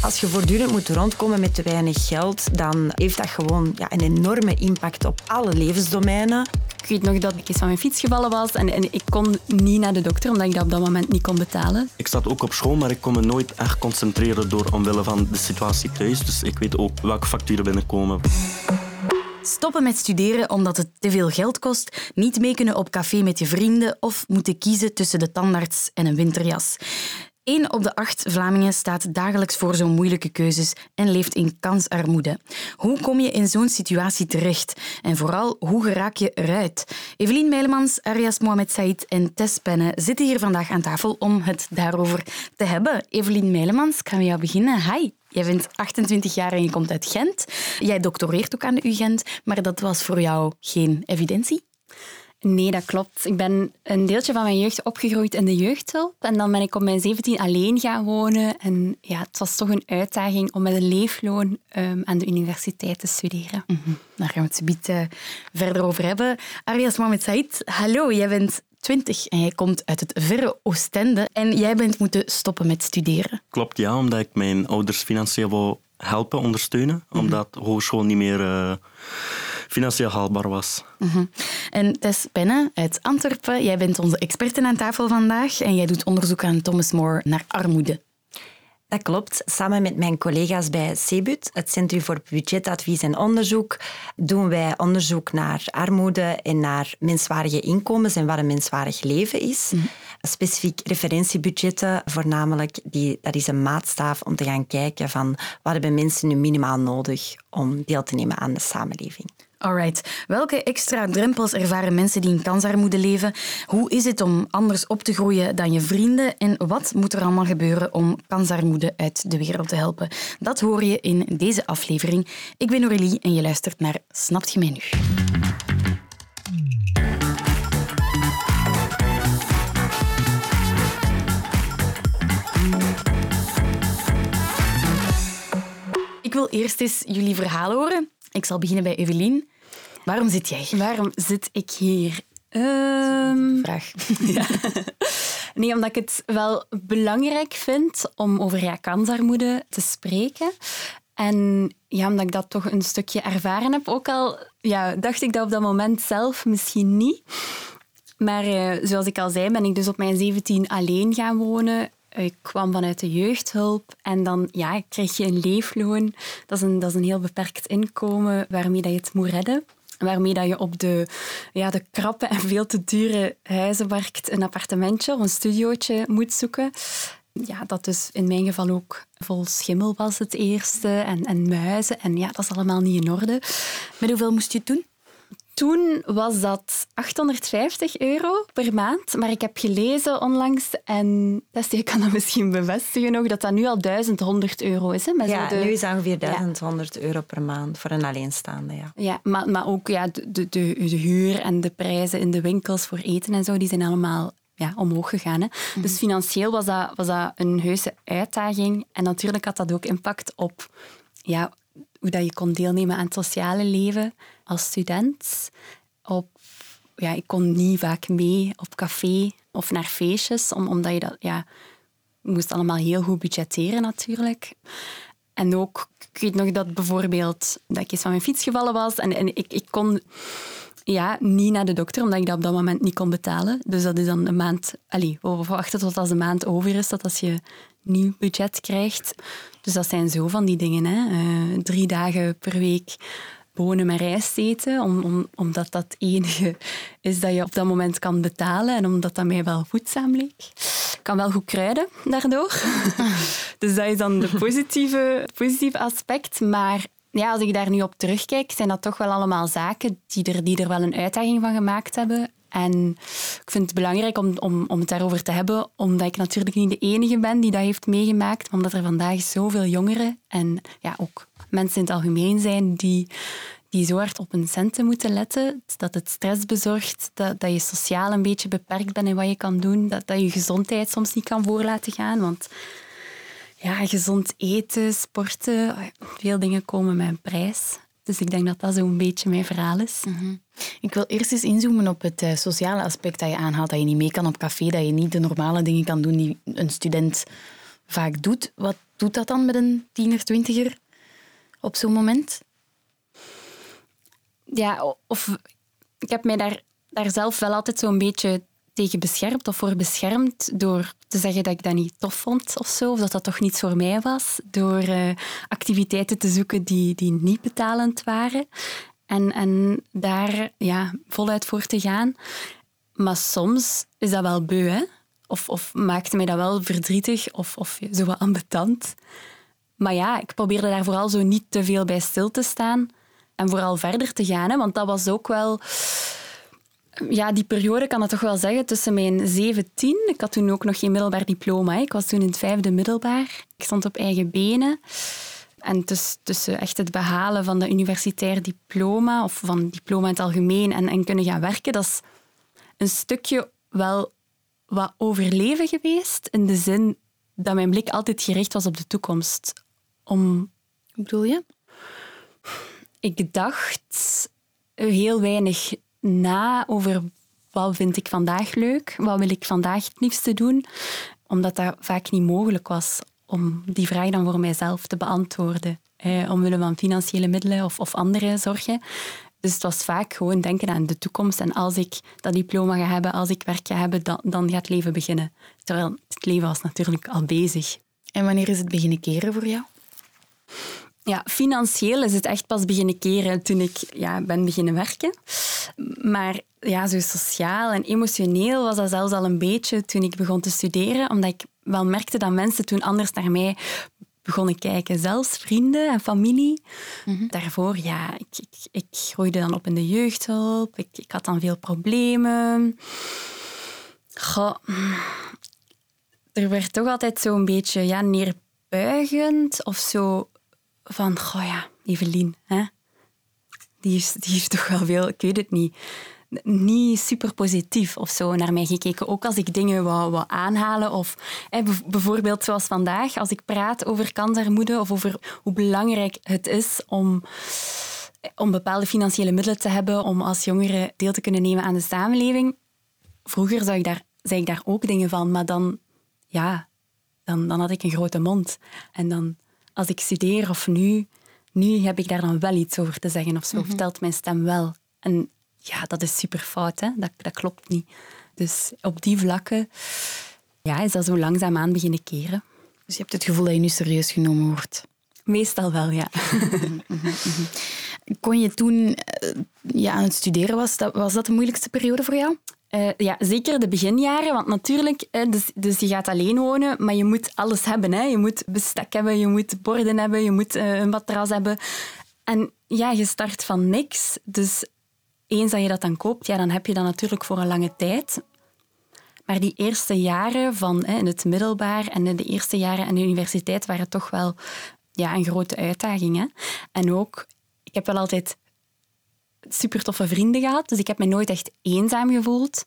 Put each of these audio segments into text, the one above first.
Als je voortdurend moet rondkomen met te weinig geld, dan heeft dat gewoon ja, een enorme impact op alle levensdomeinen. Ik weet nog dat ik eens van mijn fiets gevallen was en, en ik kon niet naar de dokter omdat ik dat op dat moment niet kon betalen. Ik zat ook op school, maar ik kon me nooit echt concentreren door omwille van de situatie thuis. Dus ik weet ook welke facturen binnenkomen. Stoppen met studeren omdat het te veel geld kost, niet mee kunnen op café met je vrienden of moeten kiezen tussen de tandarts en een winterjas. Eén op de acht Vlamingen staat dagelijks voor zo'n moeilijke keuzes en leeft in kansarmoede. Hoe kom je in zo'n situatie terecht? En vooral, hoe geraak je eruit? Evelien Meilemans, Arias Mohamed Said en Tess Penne zitten hier vandaag aan tafel om het daarover te hebben. Evelien Meilemans, ik met jou beginnen. Hi. Jij bent 28 jaar en je komt uit Gent. Jij doctoreert ook aan de UGent, maar dat was voor jou geen evidentie? Nee, dat klopt. Ik ben een deeltje van mijn jeugd opgegroeid in de jeugdhulp. En dan ben ik op mijn 17 alleen gaan wonen. En ja, het was toch een uitdaging om met een leefloon um, aan de universiteit te studeren. Mm -hmm. Daar gaan we het zo uh, verder over hebben. Arias Mohamed Said, hallo. Jij bent 20 en jij komt uit het verre Oostende. En jij bent moeten stoppen met studeren. Klopt, ja. Omdat ik mijn ouders financieel wil helpen, ondersteunen. Mm -hmm. Omdat hogeschool niet meer... Uh, financieel haalbaar was. Mm -hmm. En Tess Penne uit Antwerpen, jij bent onze experte aan tafel vandaag en jij doet onderzoek aan Thomas More naar armoede. Dat klopt. Samen met mijn collega's bij CEBUT, het Centrum voor Budgetadvies en Onderzoek, doen wij onderzoek naar armoede en naar menswaardige inkomens en wat een menswaardig leven is. Mm -hmm. Specifiek referentiebudgetten, voornamelijk, die, dat is een maatstaaf om te gaan kijken van wat hebben mensen nu minimaal nodig om deel te nemen aan de samenleving. Alright. Welke extra drempels ervaren mensen die in kansarmoede leven? Hoe is het om anders op te groeien dan je vrienden? En wat moet er allemaal gebeuren om kansarmoede uit de wereld te helpen? Dat hoor je in deze aflevering. Ik ben Aurélie en je luistert naar Snapt je mij nu? Ik wil eerst eens jullie verhaal horen. Ik zal beginnen bij Evelien. Waarom zit jij hier? Waarom zit ik hier? Um... Vraag. Ja. Nee, omdat ik het wel belangrijk vind om over ja, kansarmoede te spreken. En ja, omdat ik dat toch een stukje ervaren heb. Ook al ja, dacht ik dat op dat moment zelf misschien niet. Maar uh, zoals ik al zei, ben ik dus op mijn 17 alleen gaan wonen. Ik kwam vanuit de jeugdhulp en dan ja, krijg je een leefloon. Dat is een, dat is een heel beperkt inkomen waarmee dat je het moet redden. Waarmee dat je op de, ja, de krappe en veel te dure huizenmarkt een appartementje of een studiootje moet zoeken. Ja, dat dus in mijn geval ook vol schimmel was het eerste en, en muizen. En ja, dat is allemaal niet in orde. Met hoeveel moest je het doen? Toen was dat 850 euro per maand. Maar ik heb gelezen onlangs, en je kan dat misschien bevestigen nog, dat dat nu al 1100 euro is. Hè, met ja, de... nu is dat ongeveer 1100 ja. euro per maand voor een alleenstaande. Ja, ja maar, maar ook ja, de, de, de huur en de prijzen in de winkels voor eten en zo, die zijn allemaal ja, omhoog gegaan. Hè. Mm. Dus financieel was dat, was dat een heuse uitdaging. En natuurlijk had dat ook impact op ja, hoe dat je kon deelnemen aan het sociale leven als student. Op, ja, ik kon niet vaak mee op café of naar feestjes, om, omdat je dat... Ja, moest allemaal heel goed budgetteren natuurlijk. En ook, ik weet nog dat bijvoorbeeld dat ik eens van mijn fiets gevallen was en, ik, ik kon ja, niet naar de dokter, omdat ik dat op dat moment niet kon betalen. Dus dat is dan een maand... Allee, we wachten tot als de maand over is, dat als je nieuw budget krijgt. Dus dat zijn zo van die dingen. Hè. Uh, drie dagen per week bonen met rijst eten, om, om, omdat dat het enige is dat je op dat moment kan betalen en omdat dat mij wel voedzaam leek. Ik kan wel goed kruiden daardoor. dus dat is dan de positieve, positieve aspect. Maar ja, als ik daar nu op terugkijk, zijn dat toch wel allemaal zaken die er, die er wel een uitdaging van gemaakt hebben. En ik vind het belangrijk om, om, om het daarover te hebben, omdat ik natuurlijk niet de enige ben die dat heeft meegemaakt, omdat er vandaag zoveel jongeren en ja, ook mensen in het algemeen zijn die, die zo hard op hun centen moeten letten, dat het stress bezorgt, dat, dat je sociaal een beetje beperkt bent in wat je kan doen, dat, dat je gezondheid soms niet kan voor laten gaan, want ja, gezond eten, sporten, veel dingen komen met een prijs. Dus ik denk dat dat zo'n beetje mijn verhaal is. Mm -hmm. Ik wil eerst eens inzoomen op het uh, sociale aspect dat je aanhaalt. Dat je niet mee kan op café, dat je niet de normale dingen kan doen die een student vaak doet. Wat doet dat dan met een tiener, twintiger op zo'n moment? Ja, of ik heb mij daar, daar zelf wel altijd zo'n beetje tegen beschermd of voor beschermd door te zeggen dat ik dat niet tof vond of zo, of dat dat toch niets voor mij was, door uh, activiteiten te zoeken die, die niet betalend waren en, en daar ja, voluit voor te gaan. Maar soms is dat wel beu, hè? Of, of maakte mij dat wel verdrietig of, of zo wat ambetant. Maar ja, ik probeerde daar vooral zo niet te veel bij stil te staan en vooral verder te gaan. Hè? Want dat was ook wel... Ja, die periode kan ik toch wel zeggen, tussen mijn 17... Ik had toen ook nog geen middelbaar diploma. Hè. Ik was toen in het vijfde middelbaar. Ik stond op eigen benen. En dus, tussen echt het behalen van de universitair diploma, of van diploma in het algemeen, en, en kunnen gaan werken, dat is een stukje wel wat overleven geweest. In de zin dat mijn blik altijd gericht was op de toekomst. Om... Hoe bedoel je? Ik dacht heel weinig na over wat vind ik vandaag leuk, wat wil ik vandaag het liefste doen, omdat dat vaak niet mogelijk was om die vraag dan voor mijzelf te beantwoorden. Eh, omwille van financiële middelen of, of andere zorgen. Dus het was vaak gewoon denken aan de toekomst. En als ik dat diploma ga hebben, als ik werk ga hebben, dan, dan gaat het leven beginnen. Terwijl het leven was natuurlijk al bezig. En wanneer is het beginnen keren voor jou? Ja, financieel is het echt pas beginnen keren toen ik ja, ben beginnen werken. Maar ja, zo sociaal en emotioneel was dat zelfs al een beetje toen ik begon te studeren, omdat ik wel merkte dat mensen toen anders naar mij begonnen kijken. Zelfs vrienden en familie. Mhm. Daarvoor, ja, ik, ik, ik, groeide dan op in de jeugdhulp. Ik, ik had dan veel problemen. Goh, er werd toch altijd zo'n beetje ja, neerbuigend of zo van, goh ja, Evelien, hè? Die, is, die toch wel veel, ik weet het niet niet super positief of zo naar mij gekeken. Ook als ik dingen wou, wou aanhalen. Of bijvoorbeeld zoals vandaag, als ik praat over kansarmoede of over hoe belangrijk het is om, om bepaalde financiële middelen te hebben om als jongere deel te kunnen nemen aan de samenleving. Vroeger zei ik daar, zei ik daar ook dingen van, maar dan, ja, dan, dan had ik een grote mond. En dan, als ik studeer of nu, nu heb ik daar dan wel iets over te zeggen of zo. Mm Vertelt mijn stem wel. En ja, dat is super fout. Hè? Dat, dat klopt niet. Dus op die vlakken ja, is dat zo langzaamaan beginnen keren. Dus je hebt het gevoel dat je nu serieus genomen wordt? Meestal wel, ja. Kon je toen eh, ja, aan het studeren was, dat, was dat de moeilijkste periode voor jou? Uh, ja, zeker de beginjaren. Want natuurlijk, dus, dus je gaat alleen wonen, maar je moet alles hebben. Hè. Je moet bestek hebben, je moet borden hebben, je moet uh, een matras hebben. En ja, je start van niks. Dus eens dat je dat dan koopt, ja, dan heb je dat natuurlijk voor een lange tijd. Maar die eerste jaren van hè, in het middelbaar en de eerste jaren aan de universiteit waren toch wel ja, een grote uitdaging. Hè? En ook, ik heb wel altijd super toffe vrienden gehad, dus ik heb me nooit echt eenzaam gevoeld.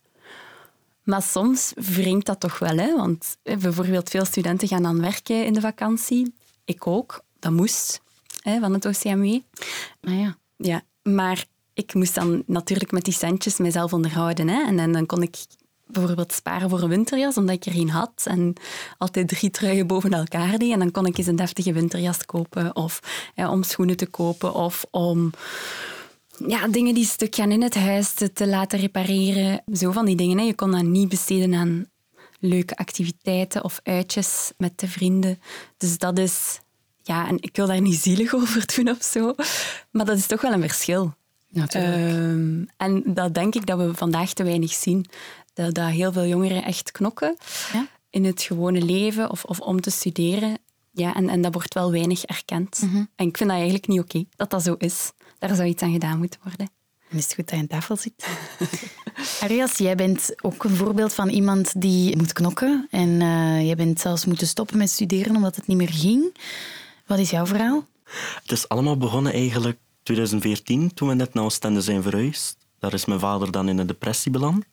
Maar soms wringt dat toch wel. Hè? Want bijvoorbeeld veel studenten gaan dan werken in de vakantie. Ik ook. Dat moest hè, van het OCMW. Ah ja. Ja, maar ik moest dan natuurlijk met die centjes mezelf onderhouden. Hè. En, en dan kon ik bijvoorbeeld sparen voor een winterjas, omdat ik er geen had. En altijd drie truien boven elkaar die. En dan kon ik eens een deftige winterjas kopen. Of om schoenen te kopen. Of om ja, dingen die stuk gaan in het huis te, te, laten repareren. Zo van die dingen. Hè. Je kon dat niet besteden aan leuke activiteiten of uitjes met de vrienden. Dus dat is... Ja, en ik wil daar niet zielig over doen of zo. Maar dat is toch wel een verschil. Natuurlijk. Uh, en dat denk ik dat we vandaag te weinig zien. Dat, dat heel veel jongeren echt knokken ja? in het gewone leven of, of om te studeren. Ja, en, en dat wordt wel weinig erkend. Mhm. En ik vind dat eigenlijk niet oké dat dat zo is. Daar zou iets aan gedaan moeten worden. En is het goed dat je aan tafel zit? Arias, jij bent ook een voorbeeld van iemand die moet knokken. En uh, jij bent zelfs moeten stoppen met studeren omdat het niet meer ging. Wat is jouw verhaal? Het is allemaal begonnen eigenlijk 2014, toen we net naar Oostende zijn verhuisd, daar is mijn vader dan in een depressie beland.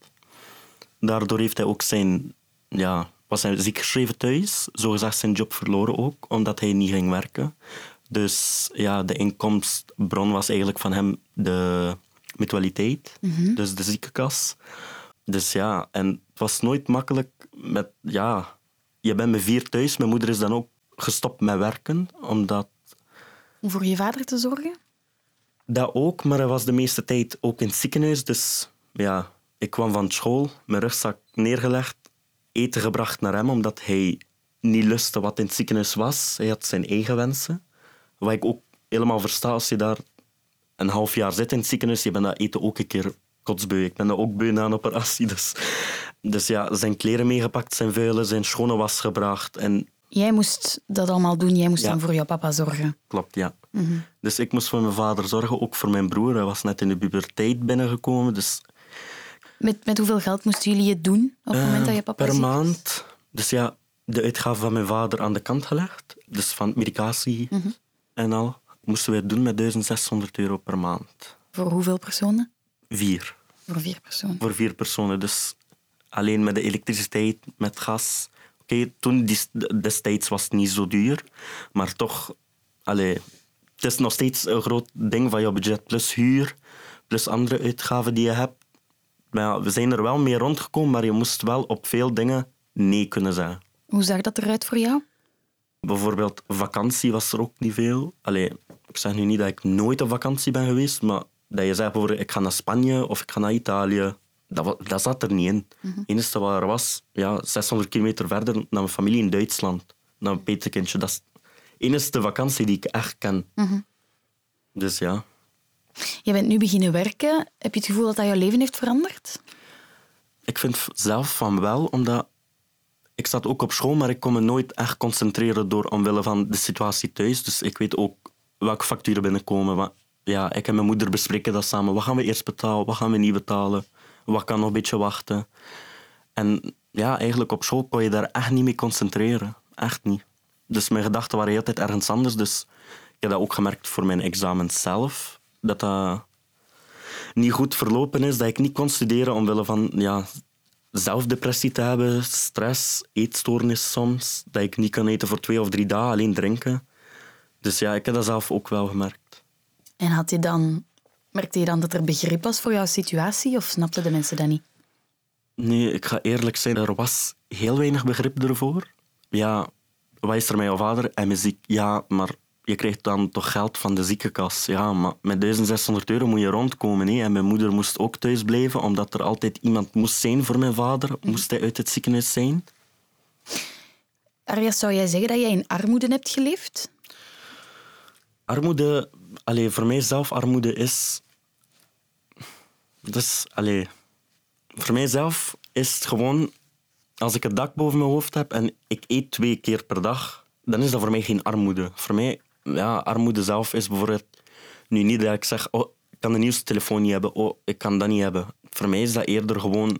Daardoor heeft hij ook zijn, ja, was hij ziek geschreven thuis, zogezegd zijn job verloren ook, omdat hij niet ging werken. Dus ja, de inkomstbron was eigenlijk van hem de mutualiteit, mhm. dus de ziekenkas. Dus ja, en het was nooit makkelijk met, ja, je bent met vier thuis. Mijn moeder is dan ook gestopt met werken, omdat... Om voor je vader te zorgen? Dat ook, maar hij was de meeste tijd ook in het ziekenhuis. Dus ja, ik kwam van school, mijn rugzak neergelegd, eten gebracht naar hem, omdat hij niet lustte wat in het ziekenhuis was. Hij had zijn eigen wensen. Wat ik ook helemaal versta als je daar een half jaar zit in het ziekenhuis. Je bent dat eten ook een keer kotsbeu. Ik ben dat ook beu na een operatie. Dus, dus ja, zijn kleren meegepakt, zijn vuilen, zijn schone was gebracht. En Jij moest dat allemaal doen. Jij moest Ja. dan voor jouw papa zorgen. Klopt, ja. Dus ik moest voor mijn vader zorgen, ook voor mijn broer. Hij was net in de puberteit binnengekomen. Dus Met, met hoeveel geld moesten jullie het doen op het moment dat je eh, papa per ziek maand. Dus ja, de uitgaven van mijn vader aan de kant gelegd. Dus van medicatie Mhm. en al. Moesten we het doen met 1600 euro per maand. Voor hoeveel personen? Vier. Voor vier personen. Voor vier personen. Dus alleen met de elektriciteit, met gas. Oké, toen die- destijds was het niet zo duur. Maar toch, allee, het is nog steeds een groot ding van je budget. Plus huur, plus andere uitgaven die je hebt. Maar ja, we zijn er wel mee rondgekomen, maar je moest wel op veel dingen nee kunnen zeggen. Hoe zag dat eruit voor jou? Bijvoorbeeld vakantie was er ook niet veel. Allee, ik zeg nu niet dat ik nooit op vakantie ben geweest, maar dat je zegt bijvoorbeeld ik ga naar Spanje of ik ga naar Italië, dat, dat zat er niet in. Het enige wat er was, ja, 600 kilometer verder naar mijn familie in Duitsland, naar een petekindje. Dat is de enige vakantie die ik echt ken. Dus ja. Je bent nu beginnen werken. Heb je het gevoel dat dat jouw leven heeft veranderd? Ik vind zelf van wel, omdat ik zat ook op school, maar ik kon me nooit echt concentreren door omwille van de situatie thuis. Dus ik weet ook welke facturen binnenkomen. Ja, ik en mijn moeder bespreken dat samen. Wat gaan we eerst betalen? Wat gaan we niet betalen? Wat kan nog een beetje wachten? En ja, eigenlijk op school kon je daar echt niet mee concentreren. Echt niet. Dus mijn gedachten waren altijd ergens anders. Dus ik heb dat ook gemerkt voor mijn examen zelf. Dat dat niet goed verlopen is, dat ik niet kon studeren omwille van ja, zelfdepressie te hebben, stress, eetstoornis soms, dat ik niet kan eten voor twee of drie dagen, alleen drinken. Dus ja, ik heb dat zelf ook wel gemerkt. En had je dan, merkte je dan dat er begrip was voor jouw situatie of snapten de mensen dat niet? Nee, ik ga eerlijk zijn, er was heel weinig begrip ervoor. Ja, wat is er met jouw vader? Hij is ziek. Ja, maar je krijgt dan toch geld van de ziekenkas. Ja, maar met 1600 euro moet je rondkomen. Hè. En mijn moeder moest ook thuis blijven, omdat er altijd iemand moest zijn voor mijn vader. Moest hij uit het ziekenhuis zijn. Arias, zou jij zeggen dat jij in armoede hebt geleefd? Armoede, allee, voor mijzelf, armoede is. Dus, allee, voor mijzelf is het gewoon. Als ik het dak boven mijn hoofd heb en ik eet twee keer per dag, dan is dat voor mij geen armoede. Voor mij, ja, armoede zelf is bijvoorbeeld. Nu niet dat ik zeg, oh, ik kan de nieuwste telefoon niet hebben, oh, ik kan dat niet hebben. Voor mij is dat eerder gewoon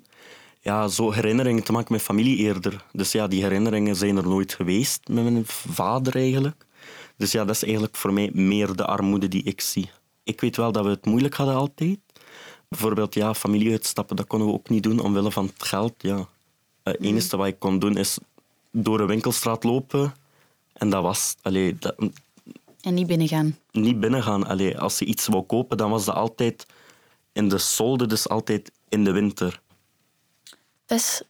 ja, zo herinneringen te maken met familie eerder. Dus ja, die herinneringen zijn er nooit geweest met mijn vader eigenlijk. Dus ja, dat is eigenlijk voor mij meer de armoede die ik zie. Ik weet wel dat we het moeilijk hadden altijd. Bijvoorbeeld, ja, familie uitstappen, dat konden we ook niet doen omwille van het geld. Ja. Het enige wat ik kon doen is door een winkelstraat lopen. En dat was allee, dat, En niet binnengaan. niet binnengaan. Allee, als je iets wou kopen, dan was dat altijd in de solde, dus altijd in de winter. Tess,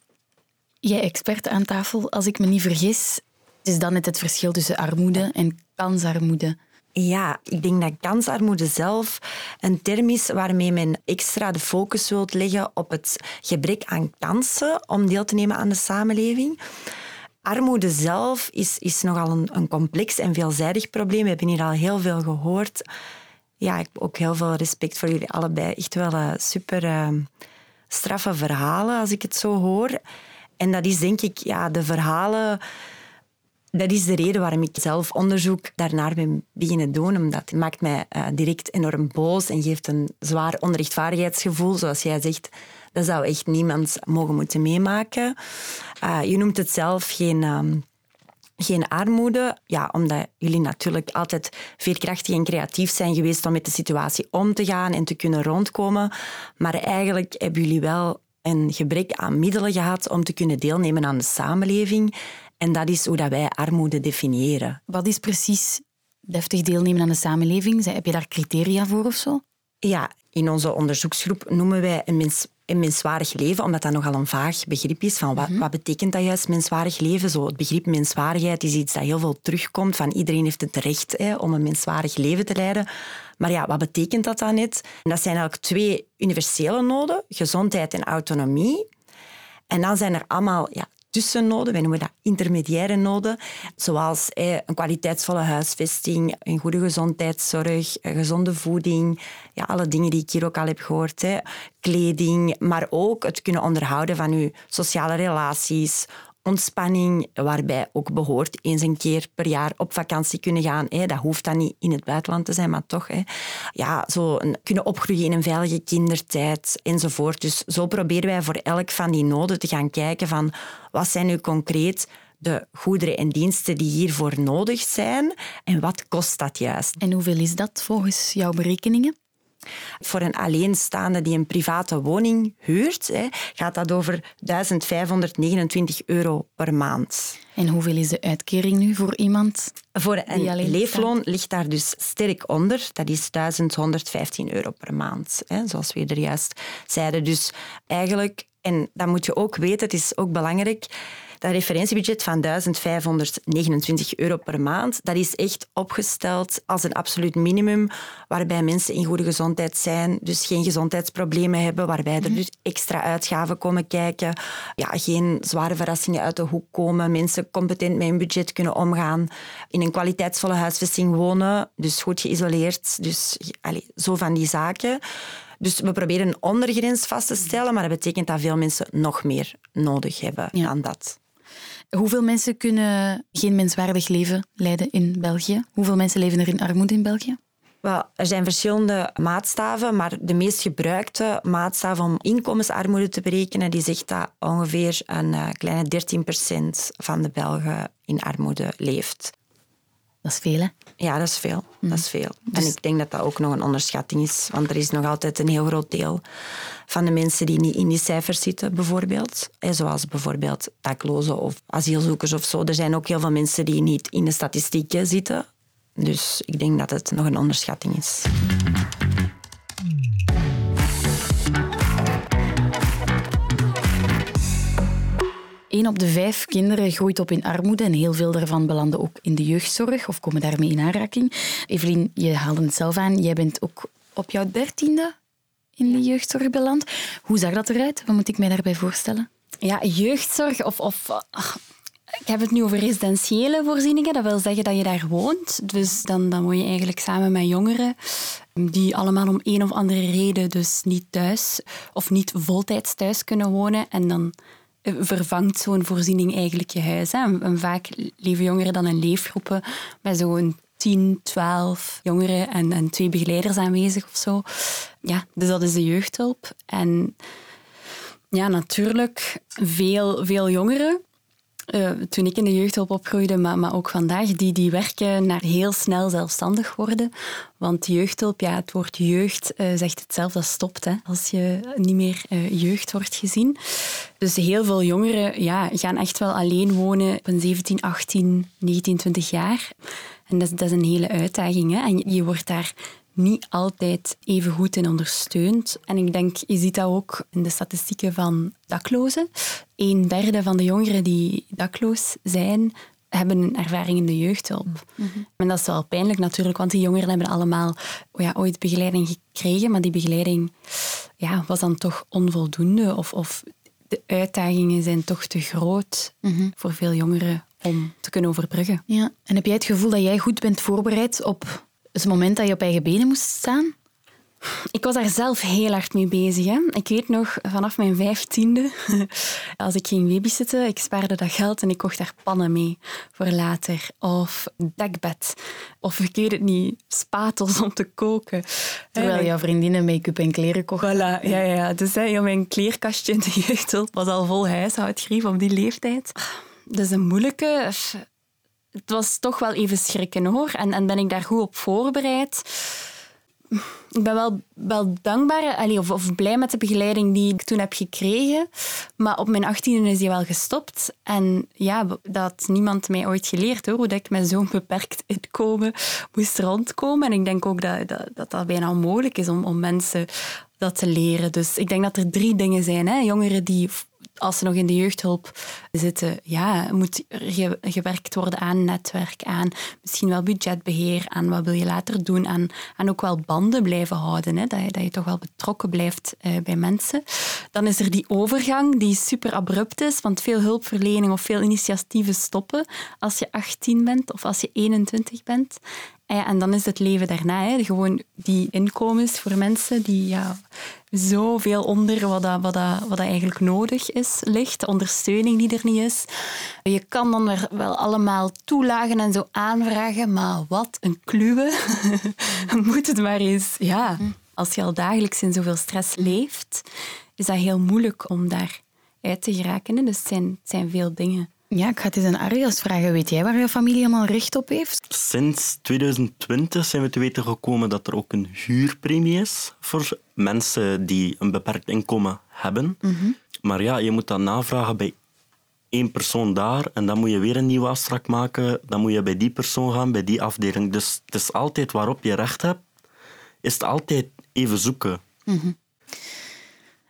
jij expert aan tafel, als ik me niet vergis, is dan net het verschil tussen armoede en kansarmoede. Ja, ik denk dat kansarmoede zelf een term is waarmee men extra de focus wilt leggen op het gebrek aan kansen om deel te nemen aan de samenleving. Armoede zelf is, is nogal een, een complex en veelzijdig probleem. We hebben hier al heel veel gehoord. Ja, ik heb ook heel veel respect voor jullie allebei. Echt wel eh, super eh, straffe verhalen, als ik het zo hoor. En dat is denk ik ja, de verhalen dat is de reden waarom ik zelf onderzoek daarnaar ben beginnen doen. Omdat het maakt mij eh, direct enorm boos en geeft een zwaar onrechtvaardigheidsgevoel. Zoals jij zegt, dat zou echt niemand mogen moeten meemaken. Eh, je noemt het zelf geen, ehm, geen armoede. Ja, omdat jullie natuurlijk altijd veerkrachtig en creatief zijn geweest om met de situatie om te gaan en te kunnen rondkomen. Maar eigenlijk hebben jullie wel een gebrek aan middelen gehad om te kunnen deelnemen aan de samenleving. En dat is hoe dat wij armoede definiëren. Wat is precies deftig deelnemen aan de samenleving? Heb je daar criteria voor of zo? Ja, in onze onderzoeksgroep noemen wij een mens een menswaardig leven, omdat dat nogal een vaag begrip is. Van wat, wat betekent dat juist, menswaardig leven? Zo, het begrip menswaardigheid is iets dat heel veel terugkomt. Van iedereen heeft het recht hè, om een menswaardig leven te leiden. Maar ja, wat betekent dat dan net? En dat zijn eigenlijk twee universele noden, gezondheid en autonomie. En dan zijn er allemaal ja, tussennoden, wij noemen dat intermediaire noden, zoals een kwaliteitsvolle huisvesting, een goede gezondheidszorg, gezonde voeding, ja, alle dingen die ik hier ook al heb gehoord, kleding, maar ook het kunnen onderhouden van uw sociale relaties, ontspanning, waarbij ook behoort eens een keer per jaar op vakantie kunnen gaan. Hè. Dat hoeft dan niet in het buitenland te zijn, maar toch. Hè. Ja, zo een, kunnen opgroeien in een veilige kindertijd enzovoort. Dus zo proberen wij voor elk van die noden te gaan kijken van wat zijn nu concreet de goederen en diensten die hiervoor nodig zijn en wat kost dat juist. En hoeveel is dat volgens jouw berekeningen? Voor een alleenstaande die een private woning huurt, gaat dat over 1529 euro per maand. En hoeveel is de uitkering nu voor iemand? Voor een leefloon ligt daar dus sterk onder. Dat is 1115 euro per maand, zoals we er juist zeiden. Dus eigenlijk, en dat moet je ook weten, het is ook belangrijk dat referentiebudget van 1529 euro per maand, dat is echt opgesteld als een absoluut minimum waarbij mensen in goede gezondheid zijn, dus geen gezondheidsproblemen hebben, waarbij er mhm. dus extra uitgaven komen kijken, ja, geen zware verrassingen uit de hoek komen, mensen competent met hun budget kunnen omgaan, in een kwaliteitsvolle huisvesting wonen, dus goed geïsoleerd, dus allez, zo van die zaken. Dus we proberen een ondergrens vast te stellen, maar dat betekent dat veel mensen nog meer nodig hebben dan dat. Hoeveel mensen kunnen geen menswaardig leven leiden in België? Hoeveel mensen leven er in armoede in België? Wel, er zijn verschillende maatstaven, maar de meest gebruikte maatstaf om inkomensarmoede te berekenen, die zegt dat ongeveer een uh, kleine 13% van de Belgen in armoede leeft. Dat is veel, hè? Ja, dat is veel. Dat is veel. En dus- ik denk dat dat ook nog een onderschatting is, want er is nog altijd een heel groot deel van de mensen die niet in die cijfers zitten, bijvoorbeeld. Zoals bijvoorbeeld daklozen of asielzoekers of zo. Er zijn ook heel veel mensen die niet in de statistieken zitten. Dus ik denk dat het nog een onderschatting is. Een op de vijf kinderen groeit op in armoede en heel veel daarvan belanden ook in de jeugdzorg of komen daarmee in aanraking. Evelien, je haalde het zelf aan. Jij bent ook op jouw dertiende in de jeugdzorg beland. Hoe zag dat eruit? Wat moet ik mij daarbij voorstellen? Ja, jeugdzorg of... of ik heb het nu over residentiële voorzieningen. Dat wil zeggen dat je daar woont. Dus dan, dan woon je eigenlijk samen met jongeren die allemaal om een of andere reden dus niet thuis of niet voltijds thuis kunnen wonen. En dan vervangt zo'n voorziening eigenlijk je huis. Hè. Vaak leven jongeren dan in leefgroepen met zo'n 10, 12 jongeren en, en twee begeleiders aanwezig of zo. Ja, dus dat is de jeugdhulp. En ja, natuurlijk veel, veel jongeren uh, toen ik in de jeugdhulp opgroeide, maar, maar ook vandaag, die, die werken naar heel snel zelfstandig worden. Want jeugdhulp, ja, het woord jeugd uh, zegt het zelf, dat stopt hè, als je niet meer uh, jeugd wordt gezien. Dus heel veel jongeren ja, gaan echt wel alleen wonen op een 17, 18, 19, 20 jaar. En dat, dat is een hele uitdaging. Hè? En je wordt daar niet altijd even goed in ondersteund. En ik denk, je ziet dat ook in de statistieken van daklozen. Een derde van de jongeren die dakloos zijn, hebben een ervaring in de jeugdhulp. Mm En dat is wel pijnlijk natuurlijk, want die jongeren hebben allemaal oh ja, ooit begeleiding gekregen, maar die begeleiding ja, was dan toch onvoldoende of, of de uitdagingen zijn toch te groot mhm. voor veel jongeren om te kunnen overbruggen. Ja. En heb jij het gevoel dat jij goed bent voorbereid op het moment dat je op eigen benen moest staan? Ik was daar zelf heel hard mee bezig. Hè. Ik weet nog, vanaf mijn vijftiende, als ik ging babysitten, ik spaarde dat geld en ik kocht daar pannen mee voor later. Of dekbed. Of ik weet het niet, spatels om te koken. Terwijl jouw vriendinnen make-up en kleren kochten. Voilà, ja, ja. Dus hè, mijn kleerkastje in de jeugdhulp was al vol huishoudgrief op die leeftijd. Dat is een moeilijke het was toch wel even schrikken hoor. En, en ben ik daar goed op voorbereid? ik ben wel, wel dankbaar allee, of, of blij met de begeleiding die ik toen heb gekregen. Maar op mijn achttiende is die wel gestopt. En ja, dat had niemand mij ooit geleerd hoor, hoe dat ik met zo'n beperkt inkomen moest rondkomen. En ik denk ook dat dat, dat, dat bijna onmogelijk is om, om mensen dat te leren. Dus ik denk dat er drie dingen zijn. Hè. Jongeren die als ze nog in de jeugdhulp zitten, ja, moet gewerkt worden aan netwerk, aan misschien wel budgetbeheer, aan wat wil je later doen, aan, aan ook wel banden blijven houden, hè, dat, je, dat je toch wel betrokken blijft uh, bij mensen. Dan is er die overgang die super abrupt is, want veel hulpverlening of veel initiatieven stoppen als je 18 bent of als je 21 bent. En dan is het leven daarna, hè, gewoon die inkomens voor mensen die ja, zoveel onder wat, dat, wat, dat, wat dat eigenlijk nodig is, ligt. De ondersteuning die er niet is. Je kan dan wel allemaal toelagen en zo aanvragen, maar wat een kluwe. Moet het maar eens. Ja, als je al dagelijks in zoveel stress leeft, is dat heel moeilijk om daar uit te geraken. Dus het zijn, het zijn veel dingen. Ja, ik ga het eens aan Arias vragen. Weet jij waar je familie allemaal recht op heeft? Sinds 2020 zijn we te weten gekomen dat er ook een huurpremie is voor mensen die een beperkt inkomen hebben. Mhm. Maar ja, je moet dan navragen bij één persoon daar en dan moet je weer een nieuwe afspraak maken. Dan moet je bij die persoon gaan, bij die afdeling. Dus het is altijd waarop je recht hebt, is het altijd even zoeken. Mm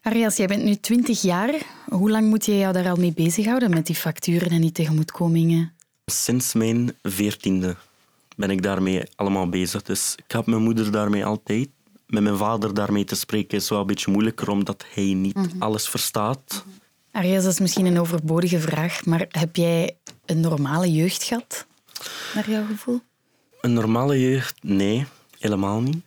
Arias, jij bent nu 20 jaar. Hoe lang moet je jou daar al mee bezighouden met die facturen en die tegemoetkomingen? Sinds mijn veertiende ben ik daarmee allemaal bezig. Dus ik heb mijn moeder daarmee altijd. Met mijn vader daarmee te spreken is wel een beetje moeilijker, omdat hij niet mhm. alles verstaat. Arias, dat is misschien een overbodige vraag, maar heb jij een normale jeugd gehad, naar jouw gevoel? Een normale jeugd? Nee, helemaal niet.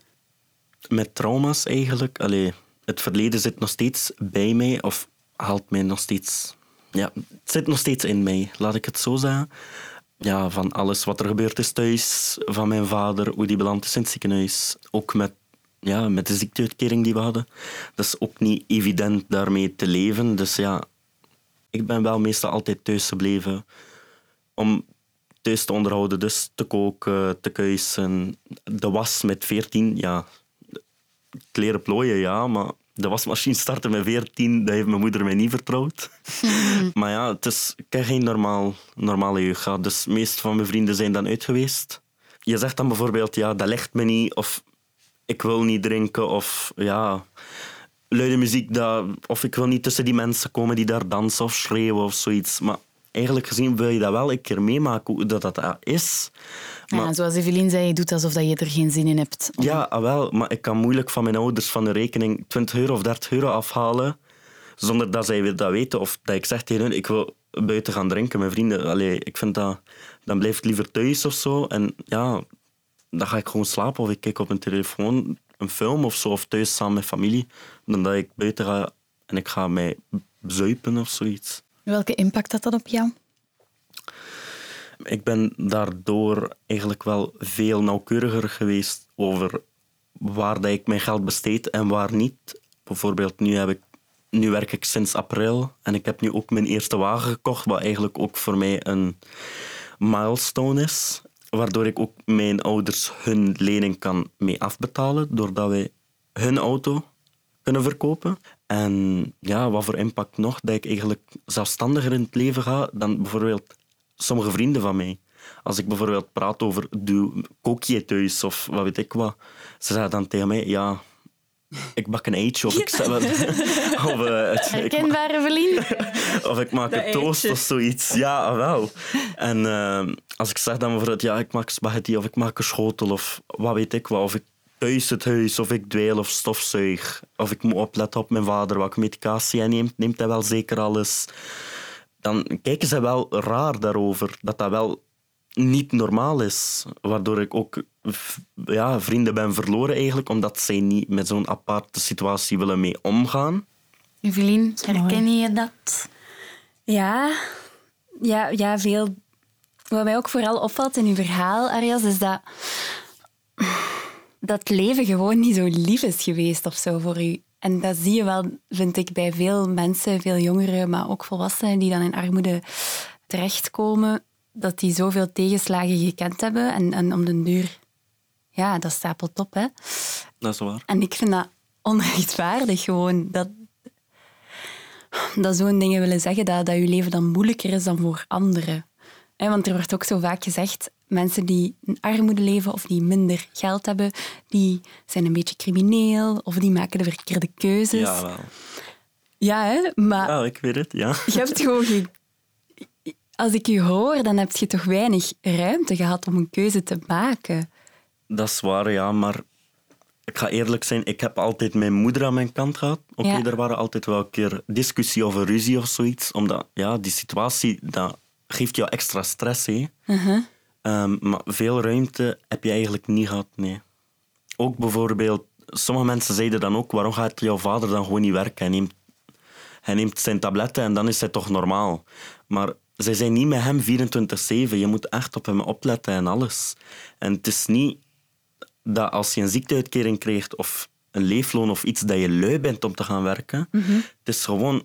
Met trauma's eigenlijk. Allee, het verleden zit nog steeds bij mij of haalt mij nog steeds. Ja, het zit nog steeds in mij, laat ik het zo zeggen. Ja, van alles wat er gebeurd is thuis, van mijn vader, hoe die beland is in het ziekenhuis. Ook met, ja, met de ziekteuitkering die we hadden. Dat is ook niet evident daarmee te leven. Dus ja, ik ben wel meestal altijd thuis gebleven om thuis te onderhouden. Dus te koken, te kuisen. De was met veertien, ja, kleren plooien, ja, maar de wasmachine starten met 14, dat heeft mijn moeder mij niet vertrouwd. maar ja, het is, ik heb geen normaal, normale jeugd gehad. Dus de meeste van mijn vrienden zijn dan uit geweest. Je zegt dan bijvoorbeeld, ja, dat ligt me niet, of ik wil niet drinken, of ja, luide muziek, dat, of ik wil niet tussen die mensen komen die daar dansen of schreeuwen of zoiets. Maar eigenlijk gezien wil je dat wel een keer meemaken, hoe dat, dat is. Maar, ja, zoals Evelien zei, je doet alsof je er geen zin in hebt. Ja, ah, wel, maar ik kan moeilijk van mijn ouders van de rekening 20 euro of 30 euro afhalen, zonder dat zij dat weten. Of dat ik zeg tegen hun, ik wil buiten gaan drinken met vrienden. Allee, ik vind dat... Dan blijf ik liever thuis of zo. En ja, dan ga ik gewoon slapen of ik kijk op mijn telefoon een film of zo, of thuis samen met familie, dan dat ik buiten ga en ik ga mij zuipen of zoiets. Welke impact had dat op jou? Ik ben daardoor eigenlijk wel veel nauwkeuriger geweest over waar dat ik mijn geld besteed en waar niet. Bijvoorbeeld, nu, heb ik, nu werk ik sinds april en ik heb nu ook mijn eerste wagen gekocht, wat eigenlijk ook voor mij een milestone is. Waardoor ik ook mijn ouders hun lening kan mee afbetalen, doordat wij hun auto kunnen verkopen. En ja, wat voor impact nog? Dat ik eigenlijk zelfstandiger in het leven ga dan bijvoorbeeld sommige vrienden van mij. Als ik bijvoorbeeld praat over doe, kook je thuis of wat weet ik wat, ze zeggen dan tegen mij, ja, ik bak een eitje of ik... of, uh, Herkenbare Evelien. of ik maak een toast of zoiets. Ja, wel. En uh, als ik zeg dan bijvoorbeeld, ja, ik maak spaghetti of ik maak een schotel of wat weet ik wat, of ik thuis het huis of ik dweil of stofzuig. Of ik moet opletten op mijn vader, welke medicatie hij neemt. Neemt hij wel zeker alles? Dan kijken ze wel raar daarover. Dat dat wel niet normaal is. Waardoor ik ook ja, vrienden ben verloren eigenlijk, omdat zij niet met zo'n aparte situatie willen mee omgaan. Evelien, herken je dat? Ja, ja, ja, veel. Wat mij ook vooral opvalt in uw verhaal, Arias, is dat dat leven gewoon niet zo lief is geweest of zo voor u. En dat zie je wel, vind ik, bij veel mensen, veel jongeren, maar ook volwassenen die dan in armoede terechtkomen, dat die zoveel tegenslagen gekend hebben en, en om den duur ja, dat stapelt op. Hè. Dat is waar. En ik vind dat onrechtvaardig gewoon. Dat, dat zo'n dingen willen zeggen dat, dat je leven dan moeilijker is dan voor anderen. Want er wordt ook zo vaak gezegd, mensen die in armoede leven of die minder geld hebben, die zijn een beetje crimineel of die maken de verkeerde keuzes. Ja, wel. Ja, hè? maar Ja, ik weet het, ja. je hebt gewoon geen... Als ik je hoor, dan heb je toch weinig ruimte gehad om een keuze te maken. Dat is waar, ja, maar ik ga eerlijk zijn, ik heb altijd mijn moeder aan mijn kant gehad. Oké, Ja. er waren altijd wel een keer discussie of een ruzie of zoiets, omdat ja, die situatie, dat geeft jou extra stress, hè. Ehm, maar veel ruimte heb je eigenlijk niet gehad, nee. Ook bijvoorbeeld, sommige mensen zeiden dan ook, waarom gaat jouw vader dan gewoon niet werken? Hij neemt, hij neemt zijn tabletten en dan is hij toch normaal. Maar zij zijn niet met hem 24-7. Je moet echt op hem opletten en alles. En het is niet dat als je een ziekteuitkering krijgt of een leefloon of iets, dat je lui bent om te gaan werken. Het is gewoon...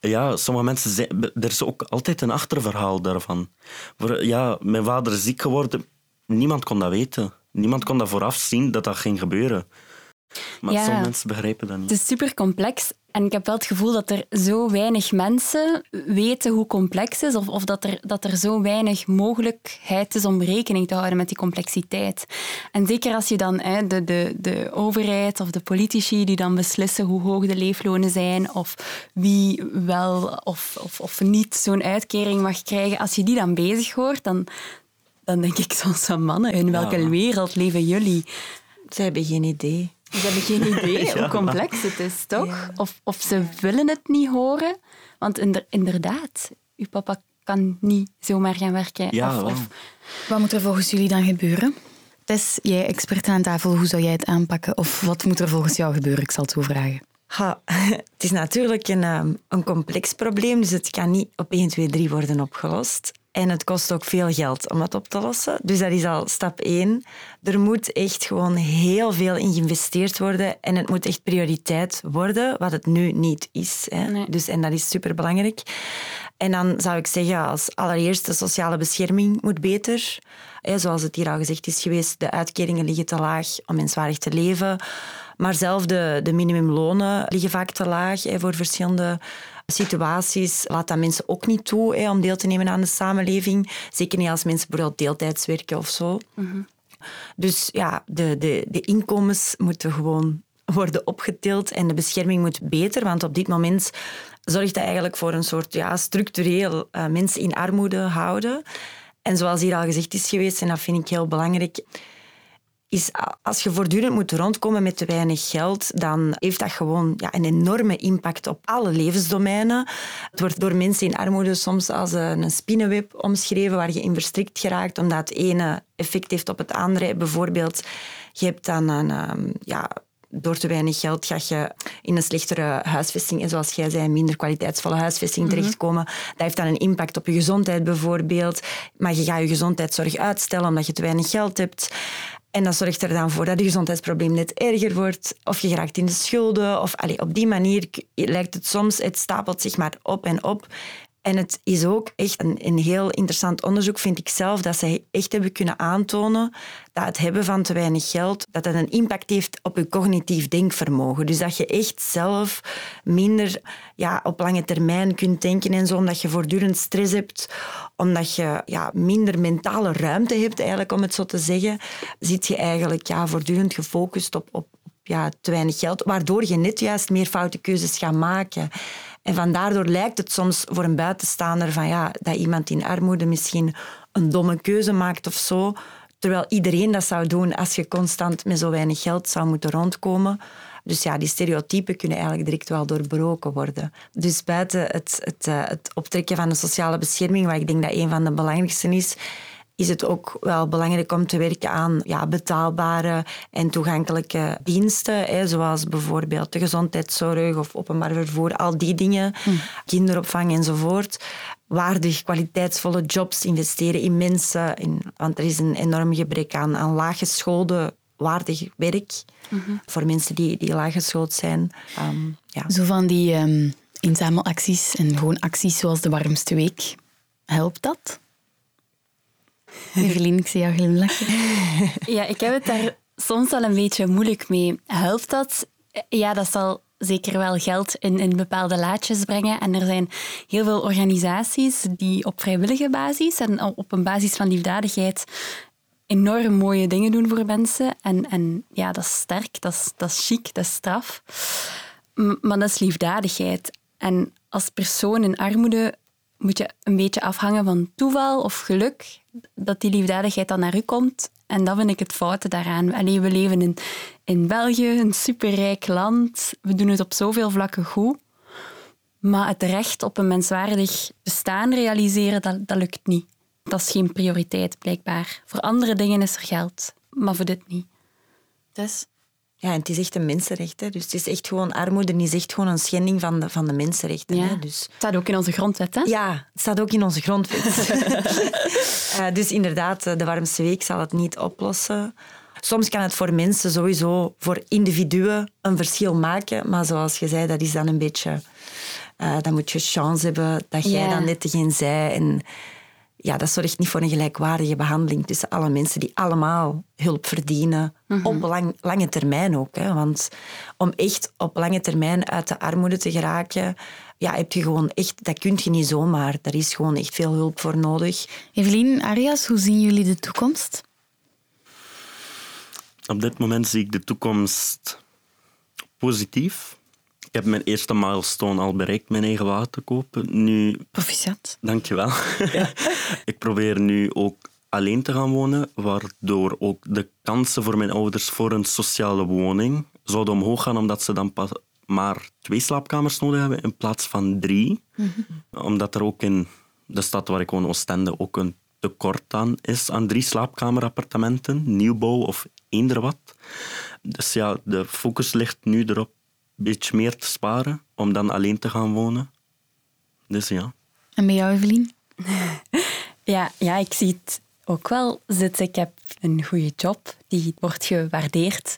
Ja, sommige mensen zijn... Er is ook altijd een achterverhaal daarvan. Ja, mijn vader is ziek geworden. Niemand kon dat weten. Niemand kon dat vooraf zien dat dat ging gebeuren. Maar Ja. sommige mensen begrijpen dat niet. Het is super complex en ik heb wel het gevoel dat er zo weinig mensen weten hoe complex het is of, of dat, er, dat er zo weinig mogelijkheid is om rekening te houden met die complexiteit. En zeker als je dan hè, de, de, de overheid of de politici die dan beslissen hoe hoog de leeflonen zijn of wie wel of, of, of niet zo'n uitkering mag krijgen, als je die dan bezig hoort, dan, dan denk ik soms van mannen, in welke Ja. wereld leven jullie? Ze hebben geen idee. Ze hebben geen idee hoe complex het is, toch? Ja. Of, of ze willen het niet horen. Want inder- inderdaad, uw papa kan niet zomaar gaan werken. Ja, of, of- Wat moet er volgens jullie dan gebeuren? Tess, jij expert aan tafel, hoe zou jij het aanpakken? Of wat moet er volgens jou gebeuren? Ik zal het zo vragen. Ha, het is natuurlijk een, ehm, een complex probleem, dus het kan niet op 1, 2, 3 worden opgelost. En het kost ook veel geld om het op te lossen. Dus dat is al stap 1. Er moet echt gewoon heel veel in geïnvesteerd worden en het moet echt prioriteit worden, wat het nu niet is. Hè. Nee. Dus, en dat is superbelangrijk. En dan zou ik zeggen, als allereerste, sociale bescherming moet beter. Zoals het hier al gezegd is geweest, de uitkeringen liggen te laag om menswaardig te leven. Maar zelf de, de minimumlonen liggen vaak te laag hè, voor verschillende situaties. Laat dat mensen ook niet toe hè, om deel te nemen aan de samenleving. Zeker niet als mensen bijvoorbeeld deeltijds werken of zo. Dus ja, de, de, de inkomens moeten gewoon worden opgetild en de bescherming moet beter, want op dit moment zorgt dat eigenlijk voor een soort ja, structureel eh, mensen in armoede houden. En zoals hier al gezegd is geweest, en dat vind ik heel belangrijk, is als je voortdurend moet rondkomen met te weinig geld, dan heeft dat gewoon ja, een enorme impact op alle levensdomeinen. Het wordt door mensen in armoede soms als een spinnenweb omschreven waar je in verstrikt geraakt, omdat het ene effect heeft op het andere. Bijvoorbeeld, je hebt dan een... ehm, ja, door te weinig geld ga je in een slechtere huisvesting en zoals jij zei, minder kwaliteitsvolle huisvesting terechtkomen. Dat heeft dan een impact op je gezondheid bijvoorbeeld. Maar je gaat je gezondheidszorg uitstellen omdat je te weinig geld hebt. En dat zorgt er dan voor dat je gezondheidsprobleem net erger wordt. Of je geraakt in de schulden. Of allee, op die manier lijkt het soms, het stapelt zich maar op en op. En het is ook echt een, een heel interessant onderzoek, vind ik zelf, dat zij echt hebben kunnen aantonen dat het hebben van te weinig geld, dat dat een impact heeft op je cognitief denkvermogen. Dus dat je echt zelf minder ja, op lange termijn kunt denken en zo, omdat je voortdurend stress hebt, omdat je ja, minder mentale ruimte hebt, eigenlijk, om het zo te zeggen, zit je eigenlijk ja, voortdurend gefocust op, op, op ja, te weinig geld, waardoor je net juist meer foute keuzes gaat maken. En van daardoor lijkt het soms voor een buitenstaander van, ja, dat iemand in armoede misschien een domme keuze maakt of zo. Terwijl iedereen dat zou doen als je constant met zo weinig geld zou moeten rondkomen. Dus ja, die stereotypen kunnen eigenlijk direct wel doorbroken worden. Dus buiten het, het, eh, het optrekken van de sociale bescherming, waar ik denk dat een van de belangrijkste is, is het ook wel belangrijk om te werken aan ja, betaalbare en toegankelijke diensten, hè, zoals bijvoorbeeld de gezondheidszorg of openbaar vervoer, al die dingen, kinderopvang enzovoort. Waardig, kwaliteitsvolle jobs, investeren in mensen, in, want er is een enorm gebrek aan, aan laaggeschoolde waardig werk voor mensen die, die laaggeschoold zijn. Ehm, ja. Zo van die ehm, inzamelacties en gewoon acties zoals de warmste week. Helpt dat? Evelien, ik zie jou glimlachen. Ja, ik heb het daar soms wel een beetje moeilijk mee. Helpt dat? Ja, dat zal zeker wel geld in, in bepaalde laadjes brengen. En er zijn heel veel organisaties die op vrijwillige basis en op een basis van liefdadigheid enorm mooie dingen doen voor mensen. En, en ja, dat is sterk, dat is, dat is chic, dat is straf. Maar dat is liefdadigheid. En als persoon in armoede moet je een beetje afhangen van toeval of geluk dat die liefdadigheid dan naar u komt. En dat vind ik het foute daaraan. Allee, we leven in, in België, een superrijk land. We doen het op zoveel vlakken goed. Maar het recht op een menswaardig bestaan realiseren, dat, dat lukt niet. Dat is geen prioriteit, blijkbaar. Voor andere dingen is er geld, maar voor dit niet. Dus? Ja, en het is echt een mensenrecht. Hè. Dus het is echt gewoon, armoede is echt gewoon een schending van de, van de mensenrechten. Ja. Hè. Dus, Het staat ook in onze grondwet, hè? ja, het staat ook in onze grondwet. Eh, dus inderdaad, eh, de warmste week zal het niet oplossen. Soms kan het voor mensen sowieso, voor individuen, een verschil maken. Maar zoals je zei, dat is dan een beetje... eh, dan moet je chance hebben dat jij dan net degene zij. En ja, dat zorgt niet voor een gelijkwaardige behandeling tussen alle mensen die allemaal hulp verdienen. Op lang, lange termijn ook. Hè. Want om echt op lange termijn uit de armoede te geraken, ja, heb je gewoon echt, dat kun je niet zomaar. Daar is gewoon echt veel hulp voor nodig. Evelien, Arias, hoe zien jullie de toekomst? Op dit moment zie ik de toekomst positief. Ik heb mijn eerste milestone al bereikt, mijn eigen water te kopen. Nu, Proficiat. dankjewel. ik probeer nu ook alleen te gaan wonen, waardoor ook de kansen voor mijn ouders voor een sociale woning zouden omhoog gaan, omdat ze dan pas maar twee slaapkamers nodig hebben in plaats van drie. Omdat er ook in de stad waar ik woon, Oostende, ook een tekort aan is aan drie slaapkamerappartementen, nieuwbouw of eender wat. Dus ja, de focus ligt nu erop een beetje meer te sparen, om dan alleen te gaan wonen. Dus ja. En bij jou, Evelien? Ja, ja, ik zie het ook wel zitten. Ik heb een goede job, die wordt gewaardeerd.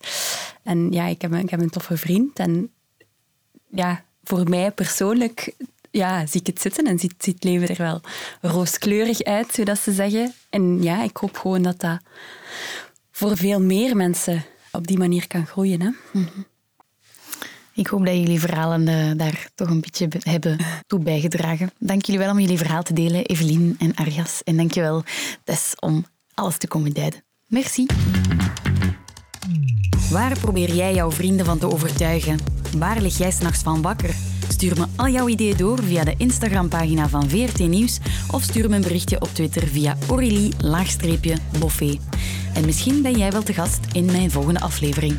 En ja, ik heb, een- ik heb een toffe vriend. En ja, voor mij persoonlijk ja, zie ik het zitten en ziet, ziet het leven er wel rooskleurig uit, zodat ze zeggen. En ja, ik hoop gewoon dat dat voor veel meer mensen op die manier kan groeien. Hè? Ik hoop dat jullie verhalen eh, daar toch een beetje be- hebben toe bijgedragen. Dank jullie wel om jullie verhaal te delen, Evelien en Arias. En dank je wel, Tess, om alles te komen duiden. Merci. Waar probeer jij jouw vrienden van te overtuigen? Waar lig jij s'nachts van wakker? Stuur me al jouw ideeën door via de Instagram-pagina van VRT Nieuws of stuur me een berichtje op Twitter via Aurélie-Boffé. En misschien ben jij wel te gast in mijn volgende aflevering.